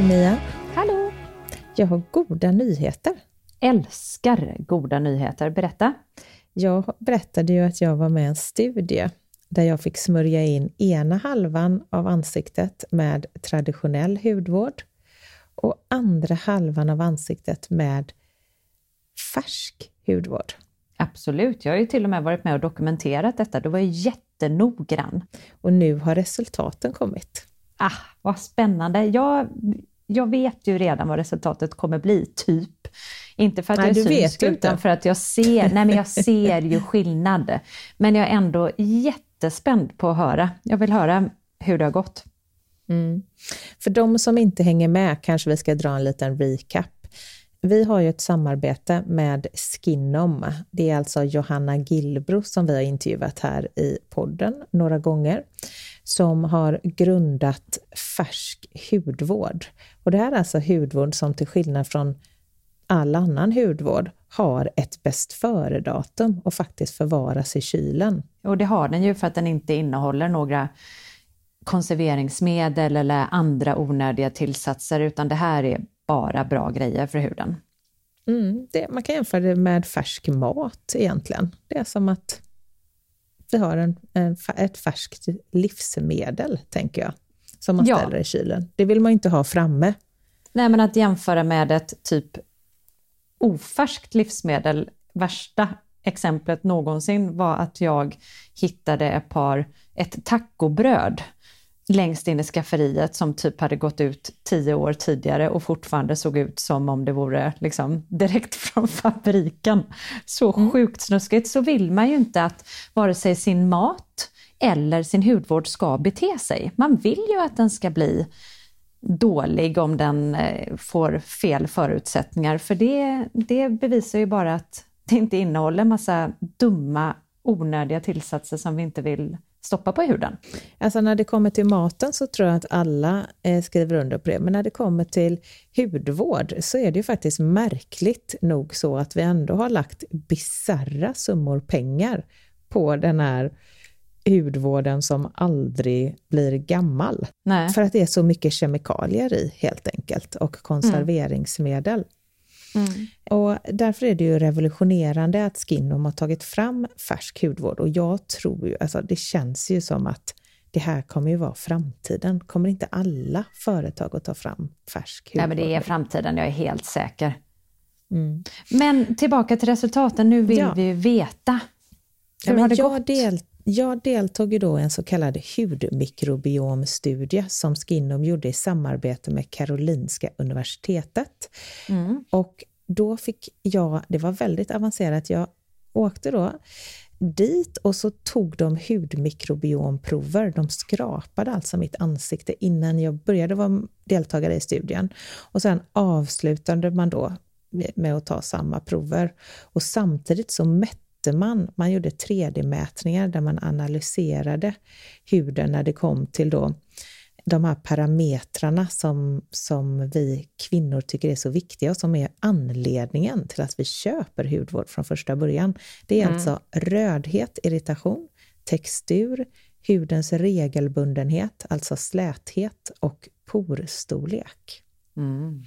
Hej Mia! Hallå! Jag har goda nyheter. Älskar goda nyheter. Berätta. Jag berättade ju att jag var med i en studie där jag fick smörja in ena halvan av ansiktet med traditionell hudvård och andra halvan av ansiktet med färsk hudvård. Absolut, jag har ju till och med varit med och dokumenterat detta. Du var ju jättenoggrann. Och nu har resultaten kommit. Ah, vad spännande. Jag, jag vet ju redan vad resultatet kommer bli, typ. Inte för att Nej, jag är synsk, utan för att jag ser, nej men jag ser ju skillnad. Men jag är ändå jättespänd på att höra. Jag vill höra hur det har gått. Mm. För de som inte hänger med kanske vi ska dra en liten recap. Vi har ju ett samarbete med Skinom. Det är alltså Johanna Gillbro som vi har intervjuat här i podden några gånger, som har grundat Färsk hudvård. Och det här är alltså hudvård som till skillnad från all annan hudvård har ett bäst före-datum och faktiskt förvaras i kylen. Och det har den ju för att den inte innehåller några konserveringsmedel eller andra onödiga tillsatser, utan det här är bara bra grejer för huden. Mm, det, man kan jämföra det med färsk mat egentligen. Det är som att vi har en, en, ett färskt livsmedel, tänker jag, som man Ja. ställer i kylen. Det vill man ju inte ha framme. Nej, men att jämföra med ett typ ofärskt livsmedel, värsta exemplet någonsin var att jag hittade ett par, ett tacobröd längst in i skafferiet som typ hade gått ut tio år tidigare och fortfarande såg ut som om det vore liksom direkt från fabriken. Så sjukt snuskigt. Så vill man ju inte att vare sig sin mat eller sin hudvård ska bete sig. Man vill ju att den ska bli dålig om den eh, får fel förutsättningar. För det, det bevisar ju bara att det inte innehåller massa dumma, onödiga tillsatser som vi inte vill stoppa på huden. Alltså när det kommer till maten så tror jag att alla eh, skriver under på det, men när det kommer till hudvård så är det ju faktiskt märkligt nog så att vi ändå har lagt bizarra summor pengar på den här hudvården som aldrig blir gammal. Nej. För att det är så mycket kemikalier i helt enkelt och konserveringsmedel. Mm. Och därför är det ju revolutionerande att Skinom har tagit fram färsk hudvård och jag tror ju, alltså det känns ju som att det här kommer ju vara framtiden. Kommer inte alla företag att ta fram färsk hudvård? Nej, men det är framtiden, jag är helt säker. Mm. Men tillbaka till resultaten, nu vill Ja. vi ju veta. Ja, Hur men har det jag, gått? del, jag deltog ju då i en så kallad hudmikrobiomstudie som Skinom gjorde i samarbete med Karolinska universitetet. Mm. Och då fick jag, det var väldigt avancerat, jag åkte då dit och så tog de hudmikrobiomprover. De skrapade alltså mitt ansikte innan jag började vara deltagare i studien. Och sen avslutade man då med att ta samma prover. Och samtidigt så mätte man, man gjorde 3D-mätningar där man analyserade huden när det kom till då de här parametrarna som, som vi kvinnor tycker är så viktiga och som är anledningen till att vi köper hudvård från första början. Det är alltså rödhet, irritation, textur, hudens regelbundenhet, alltså släthet och porstorlek. Mm.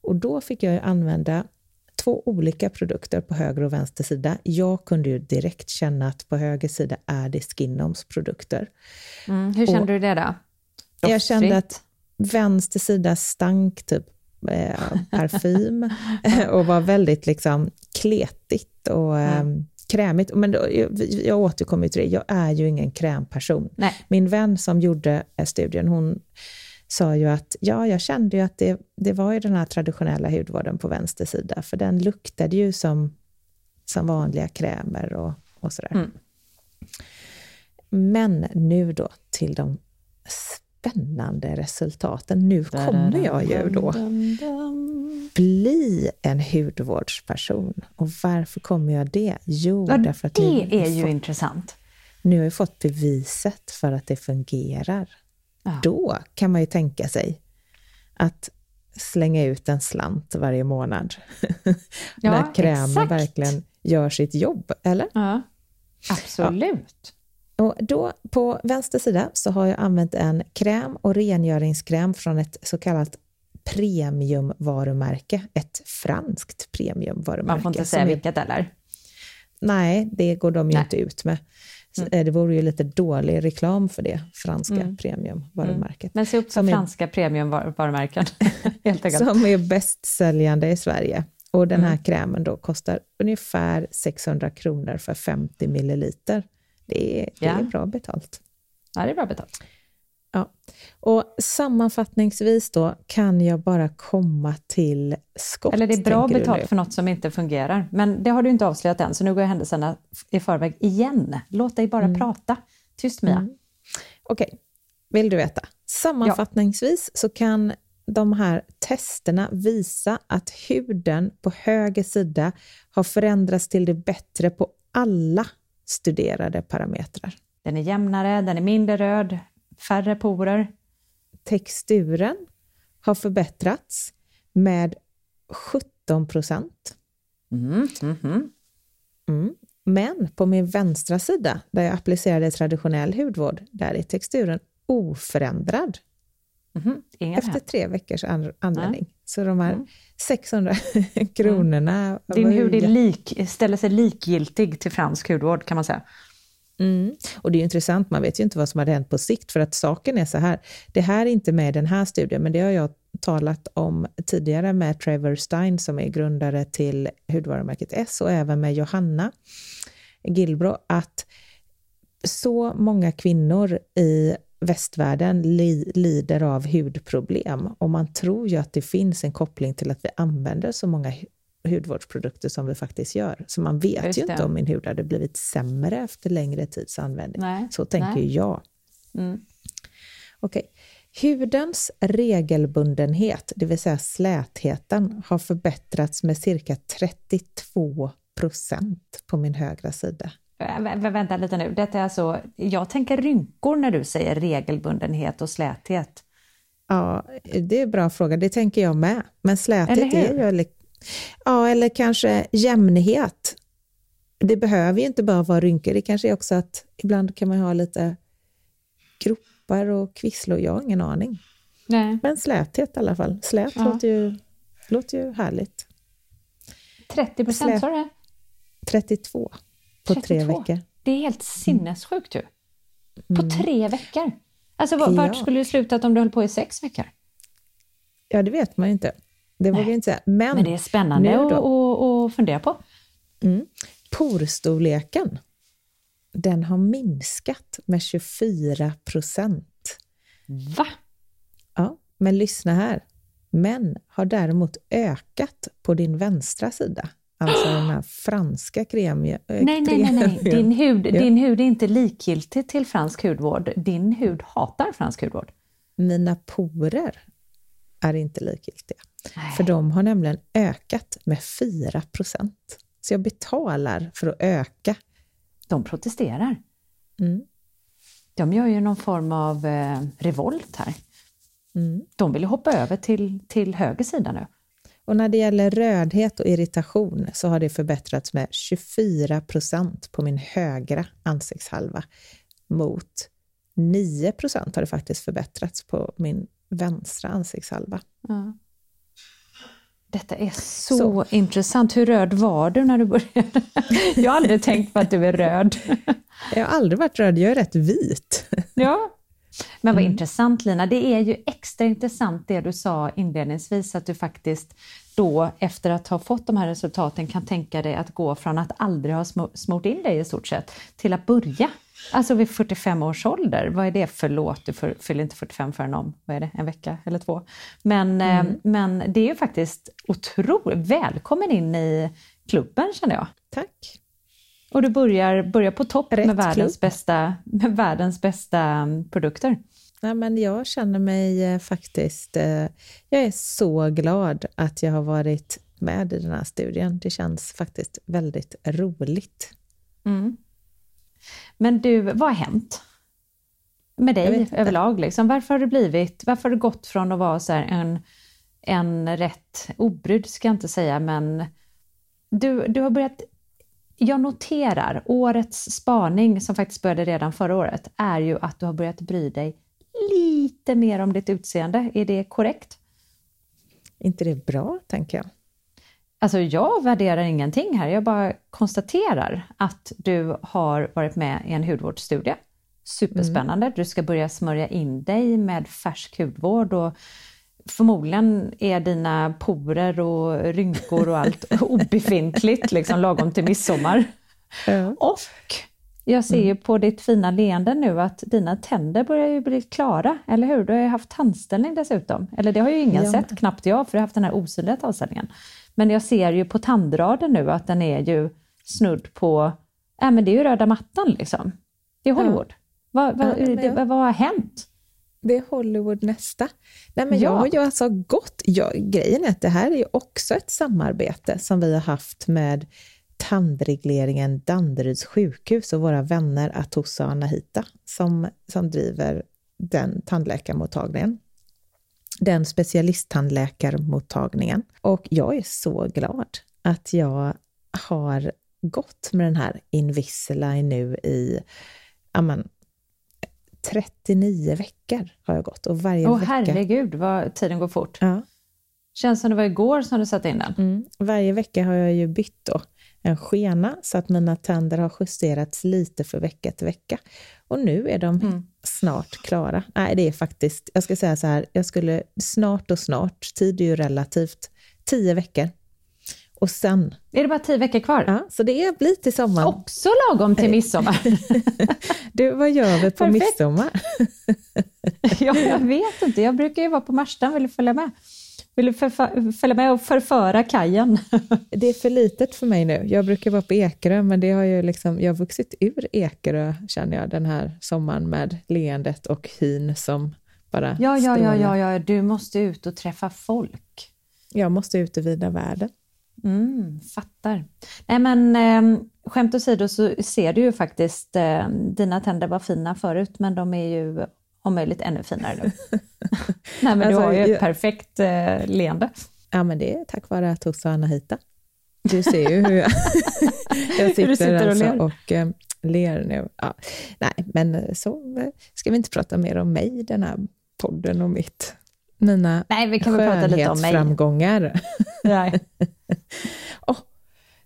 Och då fick jag använda två olika produkter på höger och vänster sida. Jag kunde ju direkt känna att på höger sida är det Skinoms produkter. Mm. Hur kände du det då? Jag kände att vänster sida stank typ eh, parfym och var väldigt liksom kletigt och eh, krämigt. Men då, jag, jag återkommer till det, jag är ju ingen krämperson. Nej. Min vän som gjorde eh, studien, hon sa ju att ja, jag kände ju att det, det var ju den här traditionella hudvården på vänster sida, för den luktade ju som, som vanliga krämer och, och sådär. Mm. Men nu då till de spännande resultaten. Nu kommer jag ju då bli en hudvårdsperson. Och varför kommer jag det? Jo, ja, därför att det är ju fått, intressant. Nu har jag fått beviset för att det fungerar. Ja. Då kan man ju tänka sig att slänga ut en slant varje månad. Ja, När krämen exakt. verkligen gör sitt jobb, eller? Ja, absolut. Ja. Och då på vänster sida så har jag använt en kräm och rengöringskräm från ett så kallat premiumvarumärke, ett franskt premiumvarumärke. Man får inte säga vilket eller? Nej, det går de ju Nej. inte ut med. Mm. Eh, det vore ju lite dålig reklam för det franska mm. premiumvarumärket. Mm. Men se upp för franska premiumvarumärken, helt enkelt. Som är bästsäljande i Sverige. Och den här mm. krämen då kostar ungefär 600 kronor för 50 milliliter. Det är, det ja. är bra betalt. Ja, det är bra betalt. Ja. Och sammanfattningsvis då kan jag bara komma till skott. Eller det är bra betalt för något som inte fungerar. Men det har du inte avslöjat än, så nu går jag händelserna i förväg igen. Låt dig bara mm. prata. Tyst Mia. Mm. Okej, okay. vill du veta? Sammanfattningsvis ja. så kan de här testerna visa att huden på höger sida har förändrats till det bättre på alla studerade parametrar. Den är jämnare, den är mindre röd, färre porer. Texturen har förbättrats med 17 procent. Mm, mm, mm. Mm. Men på min vänstra sida, där jag applicerade traditionell hudvård, där är texturen oförändrad. Mm, efter tre veckors användning. Så de här 600 mm. kronorna... Din hud är lik, ställer sig likgiltig till fransk hudvård kan man säga. Mm. Och det är intressant, man vet ju inte vad som hade hänt på sikt, för att saken är så här, det här är inte med i den här studien, men det har jag talat om tidigare med Trevor Stein som är grundare till hudvarumärket S och även med Johanna Gilbro, att så många kvinnor i västvärlden li, lider av hudproblem och man tror ju att det finns en koppling till att vi använder så många hudvårdsprodukter som vi faktiskt gör. Så man vet Just ju det. inte om min hud hade blivit sämre efter längre tids användning. Nej. Så tänker Nej. jag. Mm. Okej. Okay. Hudens regelbundenhet, det vill säga slätheten, har förbättrats med cirka 32 procent på min högra sida. Vä vänta lite nu, Detta är alltså, jag tänker rynkor när du säger regelbundenhet och släthet. Ja, det är en bra fråga, det tänker jag med. Men släthet är ju Ja, eller kanske jämnhet. Det behöver ju inte bara vara rynkor, det kanske är också att ibland kan man ha lite gropar och kvisslor, jag har ingen aning. Nej. Men släthet i alla fall. Slät ja. låter, ju, låter ju härligt. 30 procent sa du 32 på 32. tre veckor. Det är helt sinnessjukt ju. På mm. tre veckor. Alltså vart ja. skulle det slutat om du höll på i sex veckor? Ja, det vet man ju inte. Det vågar jag inte säga. Men, Men det är spännande att, att fundera på. Mm. Porstorleken, den har minskat med 24 procent. Va? Ja, men lyssna här. Men har däremot ökat på din vänstra sida. Alltså den här franska kremien. Nej, nej, nej, nej. Din hud, ja. din hud är inte likgiltig till fransk hudvård. Din hud hatar fransk hudvård. Mina porer är inte likgiltiga. Nej. För de har nämligen ökat med 4 procent. Så jag betalar för att öka. De protesterar. Mm. De gör ju någon form av eh, revolt här. Mm. De vill hoppa över till, till höger sida nu. Och när det gäller rödhet och irritation så har det förbättrats med 24 procent på min högra ansiktshalva mot 9 procent har det faktiskt förbättrats på min vänstra ansiktshalva. Ja. Detta är så, så, intressant. Hur röd var du när du började? Jag har aldrig tänkt på att du är röd. Jag har aldrig varit röd, jag är rätt vit. Ja, men vad mm. intressant Lina. Det är ju extra intressant det du sa inledningsvis, att du faktiskt då efter att ha fått de här resultaten kan tänka dig att gå från att aldrig ha smort in dig i stort sett till att börja Alltså vid 45 års ålder, vad är det för låt? Du fyller inte 45 förrän om, vad är det, en vecka eller två? Men, eh, mm. men det är ju faktiskt otroligt, välkommen in i klubben känner jag. Tack. Och du börjar, börjar på topp Rätt med världens, klubb. bästa, med världens bästa mm, produkter. Nej, men jag känner mig eh, faktiskt... Eh, jag är så glad att jag har varit med i den här studien. Det känns faktiskt väldigt roligt. Mm. Men du, vad har hänt med dig överlag? Liksom? Varför har du blivit, varför har du gått från att vara så en, en rätt obrydd, ska jag inte säga, men du, du har börjat jag noterar årets spaning, som faktiskt började redan förra året, är ju att du har börjat bry dig lite mer om ditt utseende. Är det korrekt? inte det bra, tänker jag? Alltså jag värderar ingenting här, jag bara konstaterar att du har varit med i en hudvårdsstudie. Superspännande, du ska börja smörja in dig med färsk hudvård och förmodligen är dina porer och rynkor och allt obefintligt, liksom lagom till midsommar. Ja. Och jag ser ju på ditt fina leende nu att dina tänder börjar ju bli klara, eller hur? Du har ju haft tandställning dessutom. Eller det har ju ingen Ja. sett, knappt jag, för jag har haft den här osynliga tandställningen. Men jag ser ju på tandraden nu att den är ju snudd på, äh, men det är ju röda mattan liksom. Det är Hollywood. Vad, vad, Ja, det, jag- vad, har hänt? Det är Hollywood nästa. Nej, men Ja. Jag har ju alltså gått... Ja, grejen är att det här är ju också ett samarbete som vi har haft med tandregleringen Danderyds sjukhus och våra vänner Atossa och Anahita som, som driver den tandläkarmottagningen. Den specialisttandläkarmottagningen. Och jag är så glad att jag har gått med den här Invisalign nu i ja, men, 39 veckor har jag gått och varje Åh vecka... herregud vad tiden går fort. Ja, Känns som det var igår som du satte in den. mm. Varje vecka har jag ju bytt då en skena så att mina tänder har justerats lite för vecka till vecka. Och nu är de Mm. snart klara. Nej, det är faktiskt, jag ska säga så här, jag skulle snart och snart, tid är ju relativt, tio veckor. Och sen, Är det bara tio veckor kvar? ja, så det blir till sommaren. Också lagom till midsommar. Du, vad gör vi på Perfekt. midsommar? ja, jag vet inte, jag brukar ju vara på Marstrand, vill du följa med? Vill du följa med och förföra kajen? Det är för litet för mig nu. Jag brukar vara på Ekerö, men det har ju liksom, jag har vuxit ur Ekerö, känner jag, den här sommaren med leendet och hyn som bara Ja, ja, ja, ja, ja, du måste ut och träffa folk. Jag måste ut i vida världen. Mm, fattar. Nej men eh, skämt åsido så ser du ju faktiskt, eh, dina tänder var fina förut men de är ju om möjligt ännu finare nu. Nej men Alltså, du har ju ett jag- perfekt eh, leende. Ja, men det är tack vare att Tossa och Anahita. Du ser ju hur jag, jag sitter, du sitter och alltså ler. och eh, ler nu. Ja. Nej, men så eh, ska vi inte prata mer om mig i den här podden och mitt, mina Nej vi kan väl prata lite om mig. Nej. Åh,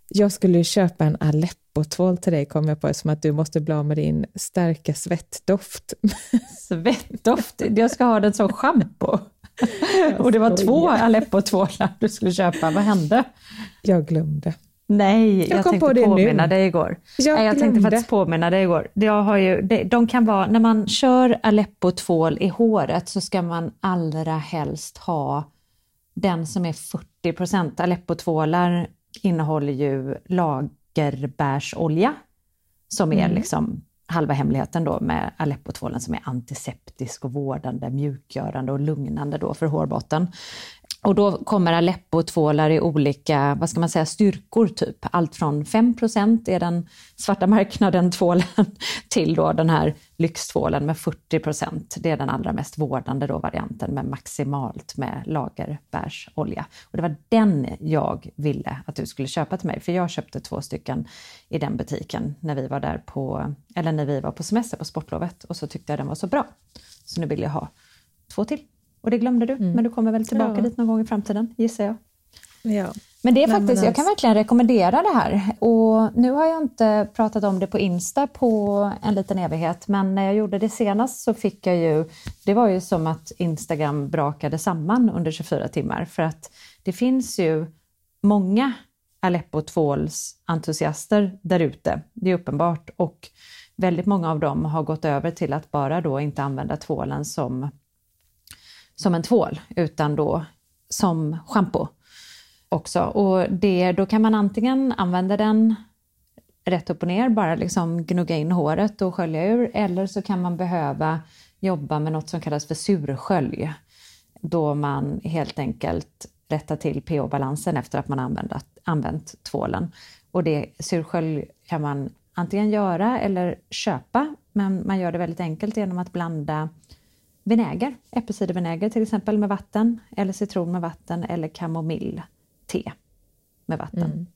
jag skulle köpa en Aleppo-tvål till dig, kom jag på, som att du måste bli av med din starka svettdoft. Svettdoft, jag ska ha den som schampo. Och det var två. Aleppo-tvålar du skulle köpa, vad hände? Jag glömde. Nej, jag, Jag kom tänkte på det påminna nu. dig igår. Jag Nej, jag tänkte faktiskt påminna dig igår. Jag har ju, de, de kan vara, när man kör Aleppo-tvål i håret så ska man allra helst ha den som är 40 procent. Aleppo-tvålar innehåller ju lagerbärsolja som är liksom halva hemligheten då med Aleppo-tvålen som är antiseptisk och vårdande, mjukgörande och lugnande då för hårbotten. Och då kommer Aleppo-tvålar i olika, vad ska man säga, styrkor typ. Allt från 5% är den svarta marknaden tvålen till då den här lyxtvålen med 40% Det är den allra mest vårdande då varianten med maximalt med lagerbärsolja. Och det var den jag ville att du skulle köpa till mig, för jag köpte två stycken i den butiken när vi var där på, eller när vi var på semester på sportlovet och så tyckte jag den var så bra. Så nu vill jag ha två till. Och det glömde du, men du kommer väl tillbaka Ja. dit någon gång i framtiden, gissar jag. Ja. Men det är Nej, faktiskt, men jag kan alltså- verkligen rekommendera det här. Och nu har jag inte pratat om det på Insta på en liten evighet, men när jag gjorde det senast så fick jag ju, det var ju som att Instagram brakade samman under 24 timmar, för att det finns ju många Aleppo tvåls entusiaster där ute, det är uppenbart, och väldigt många av dem har gått över till att bara då inte använda tvålen som som en tvål, utan då som schampo också. Och det, då kan man antingen använda den rätt upp och ner bara liksom gnugga in håret och skölja ur. Eller så kan man behöva jobba med något som kallas för surskölj. Då man helt enkelt rättar till pH-balansen efter att man använt, använt tvålen. Och det surskölj kan man antingen göra eller köpa, men man gör det väldigt enkelt genom att blanda vinäger, äppelcidervinäger till exempel med vatten, eller citron med vatten eller kamomillte med vatten. Mm.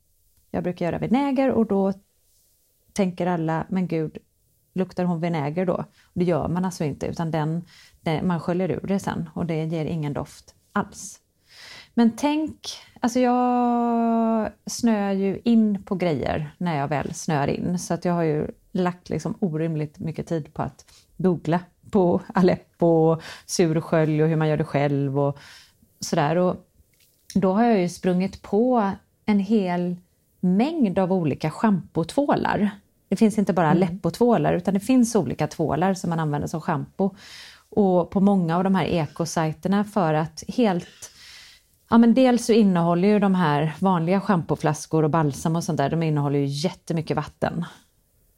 Jag brukar göra vinäger och då tänker alla, men gud, luktar hon vinäger då? Det gör man alltså inte, utan den, den, man sköljer ur det sen och det ger ingen doft alls. Men tänk, alltså jag snöar ju in på grejer när jag väl snöar in, så att jag har ju lagt liksom orimligt mycket tid på att googla på Aleppo, surskölj och hur man gör det själv och sådär. Och då har jag ju sprungit på en hel mängd av olika schampotvålar. Det finns inte bara mm. Aleppo-tvålar utan det finns olika tvålar som man använder som schampo. Och på många av de här ekosajterna för att helt Ja, men dels så innehåller ju de här vanliga schampoflaskor och balsam och sånt där, de innehåller ju jättemycket vatten.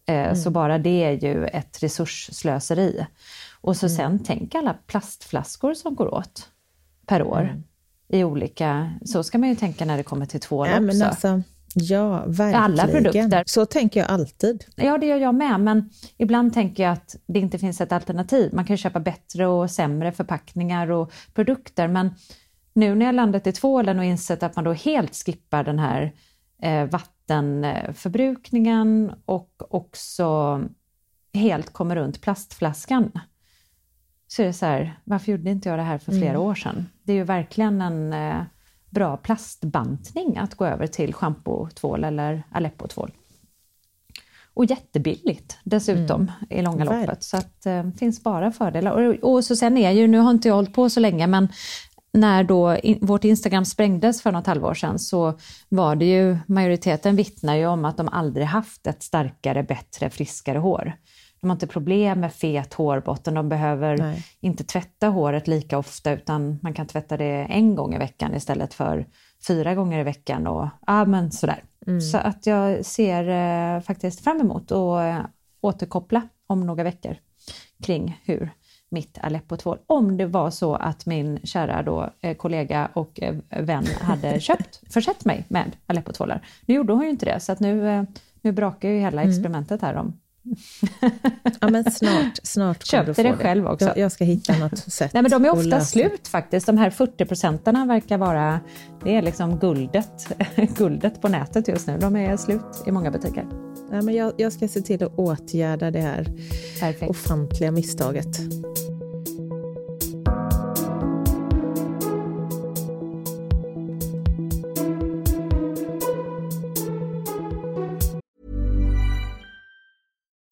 Eh, mm. Så bara det är ju ett resursslöseri. Och så mm. sen tänk alla plastflaskor som går åt per år. Mm. I olika, så ska man ju tänka när det kommer till tvål ja, också. Alltså, ja, verkligen. Alla produkter. Så tänker jag alltid. Ja, det gör jag med, men ibland tänker jag att det inte finns ett alternativ. Man kan köpa bättre och sämre förpackningar och produkter, men nu när jag landat i tvålen och insett att man då helt skippar den här eh, vattenförbrukningen och också helt kommer runt plastflaskan. Så är det så här, varför gjorde inte jag det här för flera mm. år sedan? Det är ju verkligen en eh, bra plastbantning att gå över till schampotvål eller Aleppo-tvål. Och jättebilligt dessutom mm. i långa loppet. Så att det eh, finns bara fördelar. Och, och, så sen är ju, nu har inte jag hållit på så länge, men när då in, vårt Instagram sprängdes för något halvår sedan så var det ju, majoriteten vittnar ju om att de aldrig haft ett starkare, bättre, friskare hår. De har inte problem med fet hårbotten, de behöver Nej. inte tvätta håret lika ofta utan man kan tvätta det en gång i veckan istället för fyra gånger i veckan och ja men sådär. Mm. Så att jag ser eh, faktiskt fram emot att eh, återkoppla om några veckor kring hur mitt Aleppo-tvål. Om det var så att min kära då, eh, kollega och eh, vän hade köpt, försett mig med Aleppo-tvålar. Nu gjorde hon ju inte det, så att nu, eh, nu brakar ju hela mm. experimentet här om ja men snart, snart kommer du få det. det själv också. Jag, jag, ska hitta något sätt. Nej men de är ofta slut faktiskt. De här 40 procentarna verkar vara, det är liksom guldet, guldet på nätet just nu. De är slut i många butiker. Nej, men jag, jag ska se till att åtgärda det här Perfekt. ofantliga misstaget.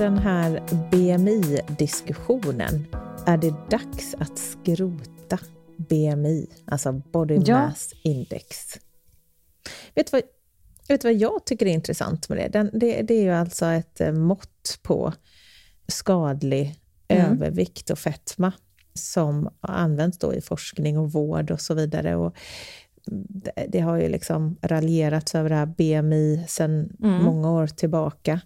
Den här BMI-diskussionen, är det dags att skrota BMI, alltså Body ja. Mass Index? Vet du vad, vet vad jag tycker är intressant med det? Den, det? Det är ju alltså ett eh, mått på skadlig mm. övervikt och fetma som används då i forskning och vård och så vidare. Och det har ju liksom raljerats över det här BMI sedan mm. många år tillbaka.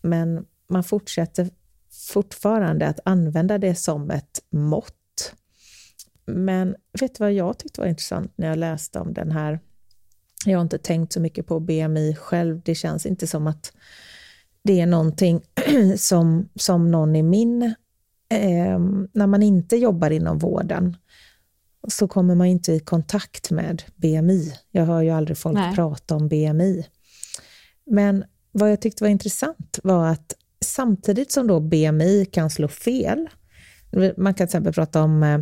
Men man fortsätter fortfarande att använda det som ett mått. Men vet du vad jag tyckte var intressant när jag läste om den här Jag har inte tänkt så mycket på BMI själv. Det känns inte som att det är någonting som, som någon i min... Eh, när man inte jobbar inom vården så kommer man inte i kontakt med BMI. Jag hör ju aldrig folk Nej. prata om BMI. Men vad jag tyckte var intressant var att samtidigt som då BMI kan slå fel, man kan till exempel prata om eh,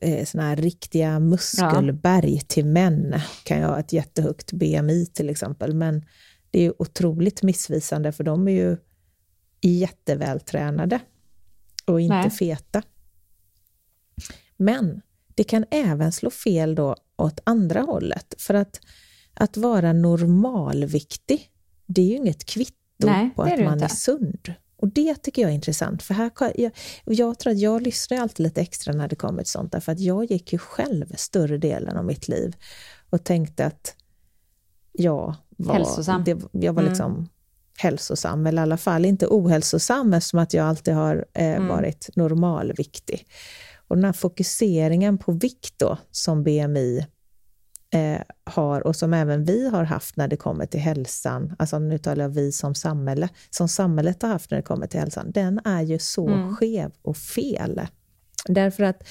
eh såna här riktiga muskelberg ja. till män, kan ju ha ett jättehögt BMI till exempel, men det är ju otroligt missvisande för de är ju jättevältränade och inte Nej. feta. Men det kan även slå fel då åt andra hållet, för att, att vara normalviktig, det är ju inget kvitto Nej, på att man inte. är sund. Och det tycker jag är intressant, för här, jag, jag tror att jag lyssnar alltid lite extra när det kommer till sånt, därför att jag gick ju själv större delen av mitt liv och tänkte att jag var, hälsosam. Det, jag var mm. liksom mm. hälsosam, eller i alla fall inte ohälsosam, eftersom att jag alltid har eh, mm. varit normalviktig. Och den här fokuseringen på vikt då, som BMI eh, har och som även vi har haft när det kommer till hälsan, alltså nu talar jag vi som samhälle, som samhället har haft när det kommer till hälsan, den är ju så mm. skev och fel. Därför att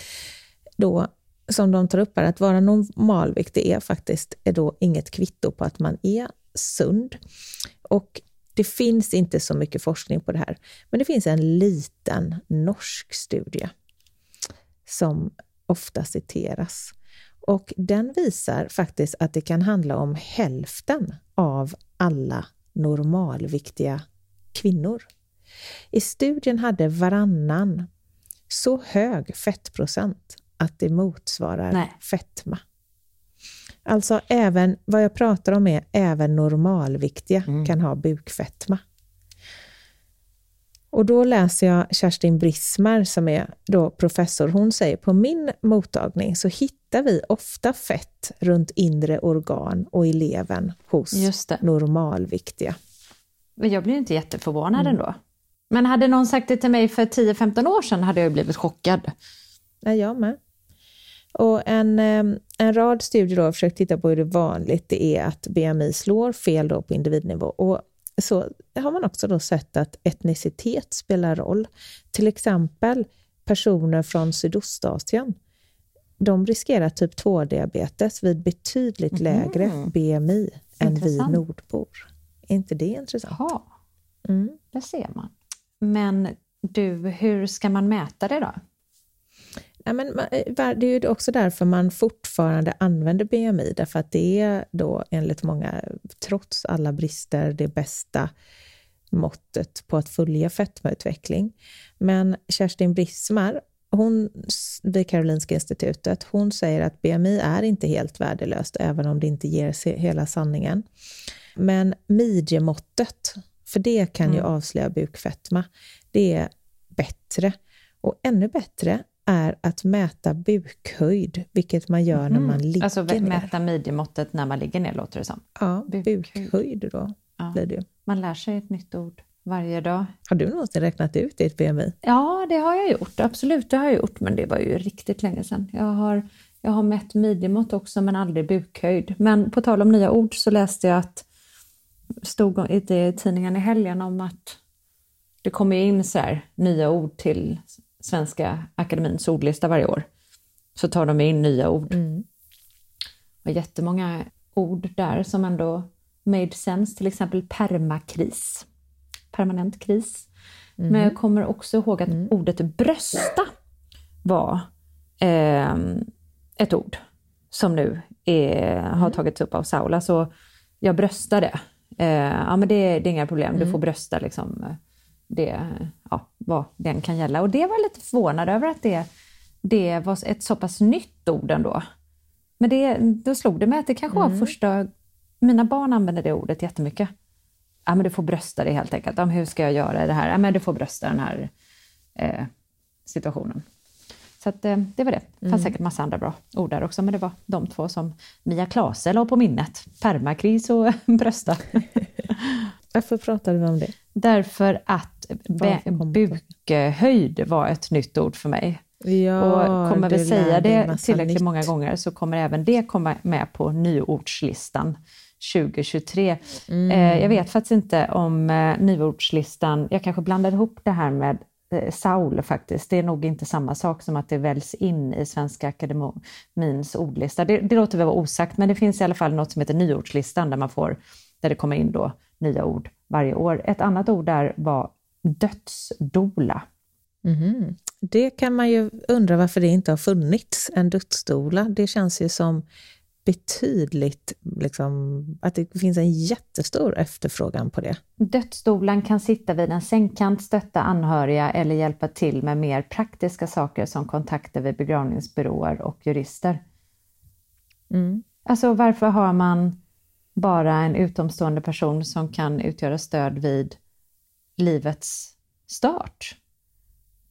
då, som de tar upp här, att vara normalviktig är faktiskt är då inget kvitto på att man är sund. Och det finns inte så mycket forskning på det här, men det finns en liten norsk studie som ofta citeras. Och den visar faktiskt att det kan handla om hälften av alla normalviktiga kvinnor. I studien hade varannan så hög fettprocent att det motsvarar Nej. fetma. Alltså även, vad jag pratar om är även normalviktiga mm. kan ha bukfetma. Och då läser jag Kerstin Brismar som är då professor. Hon säger på min mottagning så hittar vi ofta fett runt inre organ och i levern hos normalviktiga. Men jag blir inte jätteförvånad mm. ändå. Men hade någon sagt det till mig för 10-15 år sedan hade jag blivit chockad. Ja, jag med. Och en, en rad studier har försökt titta på hur det vanligt det är att BMI slår fel då på individnivå. Och så har man också då sett att etnicitet spelar roll. Till exempel personer från Sydostasien. De riskerar typ 2-diabetes vid betydligt mm. lägre BMI än vi nordbor. Är inte det intressant? Ja, mm. det ser man. Men du, hur ska man mäta det då? Ja, men eh, det är ju också därför man fortfarande använder BMI, därför att det är då enligt många, trots alla brister, det bästa måttet på att följa fetmautveckling. Men Kerstin Brismar, hon vid Karolinska institutet, hon säger att BMI är inte helt värdelöst, även om det inte ger hela sanningen. Men midjemåttet, för det kan ju mm. avslöja bukfetma, det är bättre. Och ännu bättre är att mäta bukhöjd, vilket man gör mm. när man ligger alltså, ner. Alltså mäta midjemåttet när man ligger ner, låter det som. Ja, bukhöjd, bukhöjd då ja. blir det Man lär sig ett nytt ord varje dag. Har du någonsin räknat ut ditt BMI? Ja, det har jag gjort. Absolut, det har jag gjort, men det var ju riktigt länge sedan. Jag har, jag har mätt midjemått också, men aldrig bukhöjd. Men på tal om nya ord så läste jag att stod i tidningen i helgen om att det kommer in så här, nya ord till Svenska Akademins ordlista varje år, så tar de in nya ord. Mm. Och jättemånga ord där som ändå made sense, till exempel permakris, permanent kris. Mm. Men jag kommer också ihåg att mm. ordet brösta var eh, ett ord som nu är, har mm. tagits upp av Saula. Så jag bröstade. Eh, ja men det, det, är inga problem, du mm. får brösta liksom det, ja, vad den kan gälla. Och det var jag lite förvånad över att det, det var ett så pass nytt ord ändå. Men det, då slog det mig att det kanske mm. var första... Mina barn använder det ordet jättemycket. Ja, men du får brösta det helt enkelt. Ja, hur ska jag göra det här? Ja, men du får brösta den här eh, situationen. Så att, eh, det var det. Det fanns mm. säkert massa andra bra ord där också, men det var de två som Mia Klase la på minnet. Permakris och brösta. Varför pratade vi om det? Därför att bukhöjd var ett nytt ord för mig. Ja, och kommer vi säga det tillräckligt nytt. många gånger så kommer även det komma med på nyordslistan 2023. Mm. Eh, jag vet faktiskt inte om eh, nyordslistan, jag kanske blandar ihop det här med eh, Saul faktiskt. Det är nog inte samma sak som att det väljs in i Svenska Akademins ordlista. Det, det låter väl vara osagt, men det finns i alla fall något som heter nyordslistan där man får, där det kommer in då nya ord varje år. Ett annat ord där var dödsdola. Mhm. Det kan man ju undra varför det inte har funnits en dödsdola. Det känns ju som betydligt, liksom, att det finns en jättestor efterfrågan på det. Dödsstolen kan sitta vid en sängkant, stötta anhöriga eller hjälpa till med mer praktiska saker som kontakter vid begravningsbyråer och jurister. Mm. Alltså varför har man bara en utomstående person som kan utgöra stöd vid livets start?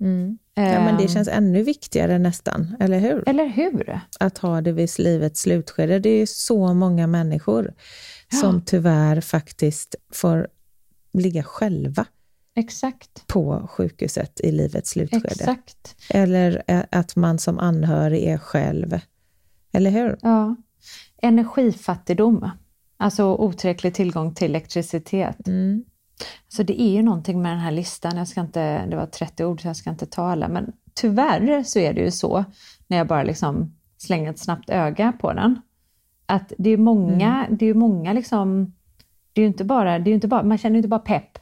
Mm. Ja, men det Ehm, känns ännu viktigare nästan, eller hur? Eller hur? Att ha det vid livets slutskede. Det är så många människor som tyvärr faktiskt får ligga själva Exakt. på sjukhuset i livets slutskede. Exakt. Eller eh, att man som anhörig är själv. Eller hur? Ja. Energifattigdom, alltså otillräcklig tillgång till elektricitet. Mm. Så det är ju någonting med den här listan, jag ska inte, det var 30 ord så jag ska inte ta alla, men tyvärr så är det ju så, när jag bara liksom slänger ett snabbt öga på den, att det är många, det är många liksom, det är ju inte bara, det är inte bara, man känner ju inte bara pepp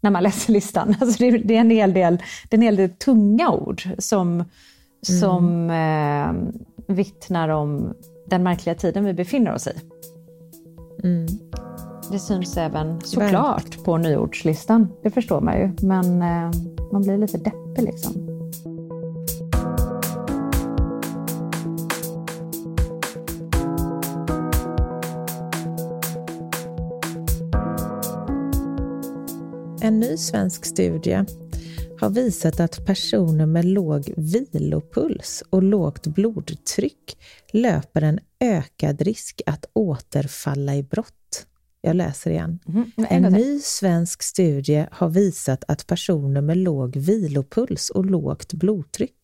när man läser listan. Alltså det, är, det är en hel del, det är en hel del tunga ord som, som eh, vittnar om den märkliga tiden vi befinner oss i. Mm. Det syns även såklart på nyordslistan, det förstår man ju, men eh, man blir lite deppig liksom. En ny svensk studie har visat att personer med låg vilopuls och lågt blodtryck löper en ökad risk att återfalla i brott. Jag läser igen. Mhm, en ny svensk studie har visat att personer med låg vilopuls och lågt blodtryck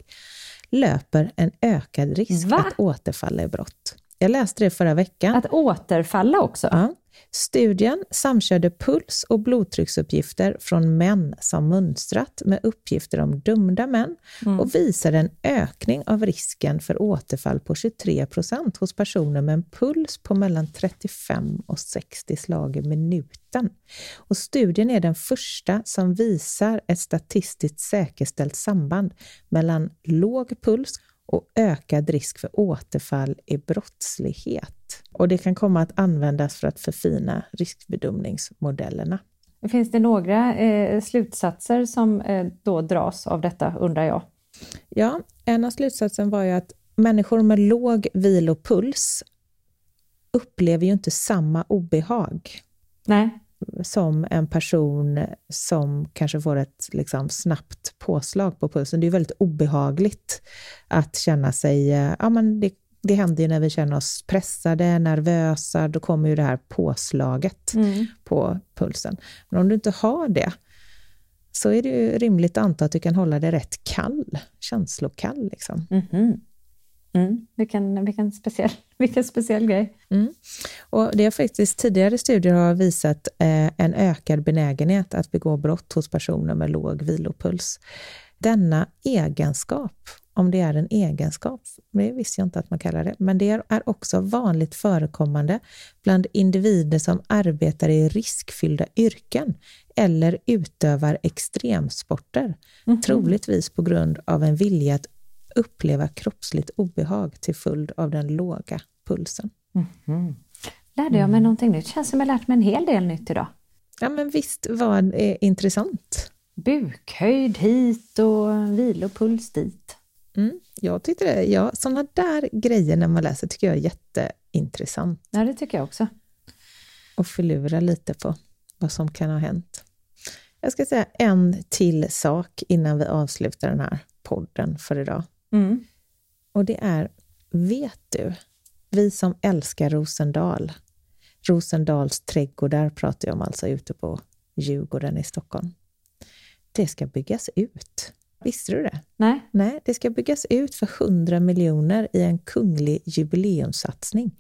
löper en ökad risk Va? att återfalla i brott. Jag läste det förra veckan. Att återfalla också? Ja. Studien samkörde puls och blodtrycksuppgifter från män som mönstrat med uppgifter om dömda män och visade en ökning av risken för återfall på 23 procent hos personer med en puls på mellan 35 och 60 slag i minuten. Och studien är den första som visar ett statistiskt säkerställt samband mellan låg puls och ökad risk för återfall i brottslighet. Och det kan komma att användas för att förfina riskbedömningsmodellerna. Finns det några eh, slutsatser som eh, då dras av detta, undrar jag? Ja, en av slutsatsen var ju att människor med låg vilopuls upplever ju inte samma obehag Nej. Som en person som kanske får ett liksom, snabbt påslag på pulsen. Det är väldigt obehagligt att känna sig, eh, ja men det, det händer ju när vi känner oss pressade, nervösa, då kommer ju det här påslaget på pulsen. Men om du inte har det, så är det ju rimligt att anta att du kan hålla dig rätt kall, känslokall. Liksom. Mhm. Mm. Vilken, vilken, speciell, vilken speciell grej. Och det har faktiskt tidigare studier har visat eh, en ökad benägenhet att begå brott hos personer med låg vilopuls. Denna egenskap, om det är en egenskap, det visste jag inte att man kallar det, men det är också vanligt förekommande bland individer som arbetar i riskfyllda yrken eller utövar extremsporter, troligtvis på grund av en vilja att uppleva kroppsligt obehag till följd av den låga pulsen. Lärde jag mig någonting nytt? Känns som jag lärt mig en hel del nytt idag. Ja, men visst var det intressant. Bukhöjd hit och vilopuls dit. Mm, jag tyckte det. Ja, sådana där grejer när man läser tycker jag är jätteintressant. Ja, det tycker jag också. Och förlura lite på vad som kan ha hänt. Jag ska säga en till sak innan vi avslutar den här podden för idag. Mm. Och det är, vet du, vi som älskar Rosendal, Rosendals trädgårdar pratar jag om alltså ute på Djurgården i Stockholm. Det ska byggas ut. Visste du det? Nej. Nej, det ska byggas ut för 100 miljoner i en kunglig jubileumssatsning.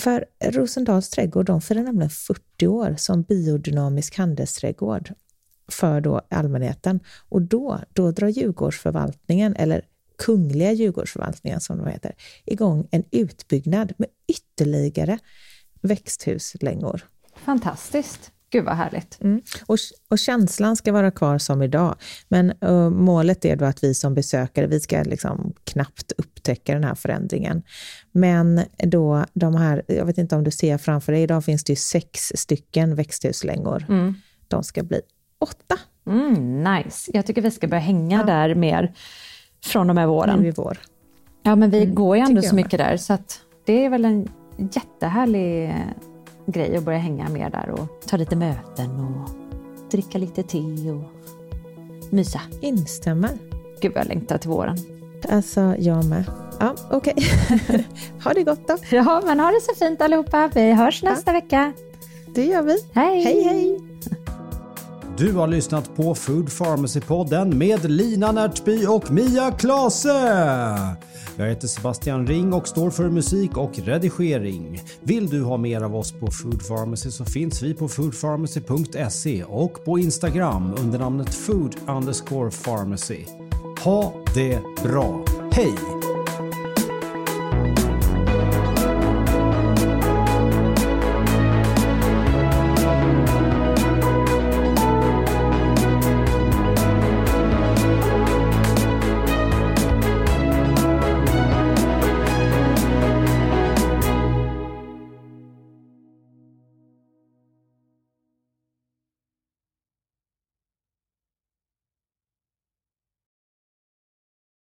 För Rosendals trädgård, de firar nämligen 40 år som biodynamisk handelsträdgård för då allmänheten. Och då, då drar Djurgårdsförvaltningen, eller Kungliga Djurgårdsförvaltningen som de heter, igång en utbyggnad med ytterligare växthuslängor. Fantastiskt. Gud vad härligt. Mm. Och, och, känslan ska vara kvar som idag, men uh, målet är då att vi som besökare, vi ska liksom knappt upptäcka den här förändringen. Men då de här, jag vet inte om du ser framför dig, idag finns det ju sex stycken växthuslängor. Mm. De ska bli åtta. Mm, nice. Jag tycker vi ska börja hänga ja. där mer från och med våren. Nu i vår. Ja, men vi mm, går ju ändå så mycket där, så det är väl en jättehärlig grej att börja hänga mer där och ta lite möten och dricka lite te och mysa. Instämmer. Gud vad jag längtar till våren. Alltså, jag med. Ja, okej. Okay. ha det gott då. Ja, men ha det så fint allihopa. Vi hörs nästa ja. vecka. Det gör vi. Hej! Hej, hej! Du har lyssnat på Food Pharmacy-podden med Lina Närtby och Mia Klase. Jag heter Sebastian Ring och står för musik och redigering. Vill du ha mer av oss på Food Pharmacy så finns vi på foodpharmacy.se och på Instagram under namnet food underscore pharmacy. Ha det bra. Hej!